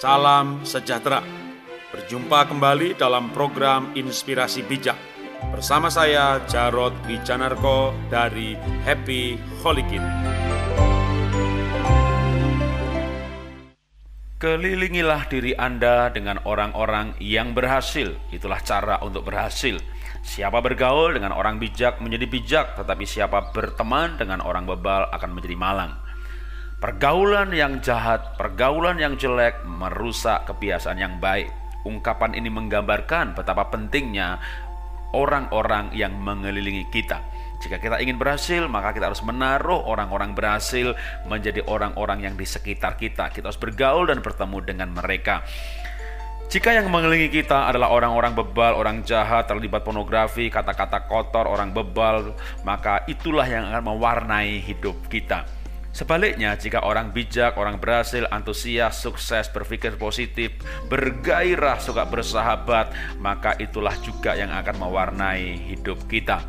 Salam sejahtera. Berjumpa kembali dalam program Inspirasi Bijak. Bersama saya Jarod Wijanarko dari Happy Holy Kid. Kelilingilah diri Anda dengan orang-orang yang berhasil. Itulah cara untuk berhasil. Siapa bergaul dengan orang bijak menjadi bijak, tetapi siapa berteman dengan orang bebal akan menjadi malang. Pergaulan yang jahat, pergaulan yang jelek merusak kebiasaan yang baik. Ungkapan ini menggambarkan betapa pentingnya orang-orang yang mengelilingi kita. Jika kita ingin berhasil, maka kita harus menaruh orang-orang berhasil menjadi orang-orang yang di sekitar kita. Kita harus bergaul dan bertemu dengan mereka. Jika yang mengelilingi kita adalah orang-orang bebal, orang jahat, terlibat pornografi, kata-kata kotor, orang bebal, maka itulah yang akan mewarnai hidup kita. Sebaliknya, jika orang bijak, orang berhasil, antusias, sukses, berpikir positif, bergairah, suka bersahabat, maka itulah juga yang akan mewarnai hidup kita.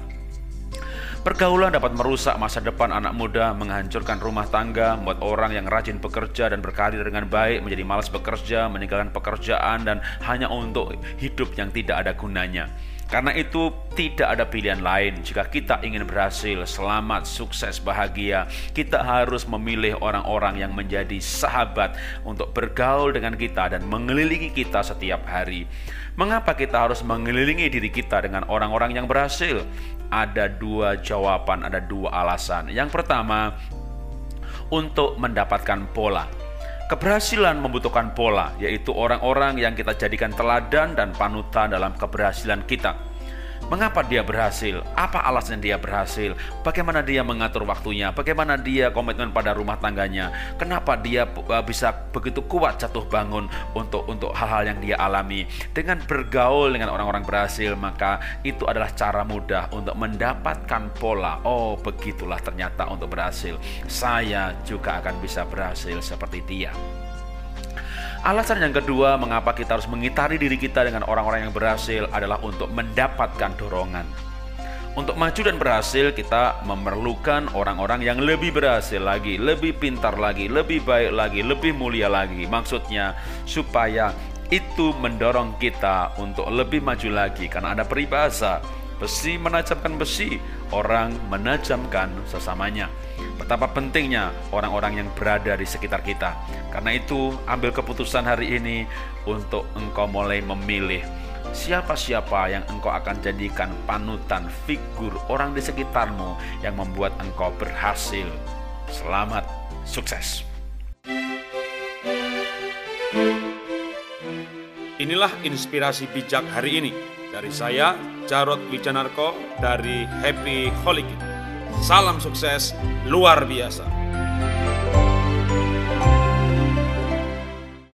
Pergaulan dapat merusak masa depan anak muda, menghancurkan rumah tangga, membuat orang yang rajin bekerja dan berkarir dengan baik menjadi malas bekerja, meninggalkan pekerjaan dan hanya untuk hidup yang tidak ada gunanya. Karena itu tidak ada pilihan lain jika kita ingin berhasil, selamat, sukses, bahagia. Kita harus memilih orang-orang yang menjadi sahabat untuk bergaul dengan kita dan mengelilingi kita setiap hari. Mengapa kita harus mengelilingi diri kita dengan orang-orang yang berhasil? Ada dua jawaban, ada dua alasan. Yang pertama, untuk mendapatkan pola. Keberhasilan membutuhkan pola, yaitu orang-orang yang kita jadikan teladan dan panutan dalam keberhasilan kita. Mengapa dia berhasil? Apa alasan dia berhasil? Bagaimana dia mengatur waktunya? Bagaimana dia komitmen pada rumah tangganya? Kenapa dia uh, bisa begitu kuat jatuh bangun untuk untuk hal-hal yang dia alami? Dengan bergaul dengan orang-orang berhasil, maka itu adalah cara mudah untuk mendapatkan pola. Oh, begitulah ternyata untuk berhasil. Saya juga akan bisa berhasil seperti dia. Alasan yang kedua mengapa kita harus mengitari diri kita dengan orang-orang yang berhasil adalah untuk mendapatkan dorongan. Untuk maju dan berhasil kita memerlukan orang-orang yang lebih berhasil lagi, lebih pintar lagi, lebih baik lagi, lebih mulia lagi. Maksudnya supaya itu mendorong kita untuk lebih maju lagi karena ada peribahasa besi menajamkan besi, orang menajamkan sesamanya. Betapa pentingnya orang-orang yang berada di sekitar kita. Karena itu, ambil keputusan hari ini untuk engkau mulai memilih siapa-siapa yang engkau akan jadikan panutan figur orang di sekitarmu yang membuat engkau berhasil. Selamat, sukses. Inilah inspirasi bijak hari ini dari saya, Jarod Wijanarko dari Happy Kid. Salam sukses luar biasa.